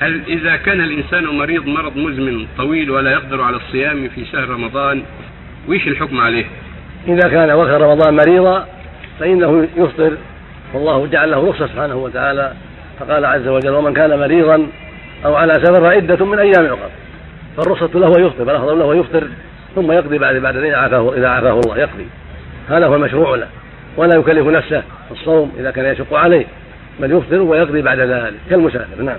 هل إذا كان الإنسان مريض مرض مزمن طويل ولا يقدر على الصيام في شهر رمضان ويش الحكم عليه؟ إذا كان وقت رمضان مريضا فإنه يفطر. والله جعل له رخصة سبحانه وتعالى فقال عز وجل ومن كان مريضا أو على سفر عدة من أيام أخرى فالرخصة له يفطر فالأفضل له يفطر ثم يقضي بعد بعد إذا عافاه إذا عافاه الله يقضي. هذا هو المشروع له ولا يكلف نفسه الصوم إذا كان يشق عليه بل يفطر ويقضي بعد ذلك كالمسافر. نعم.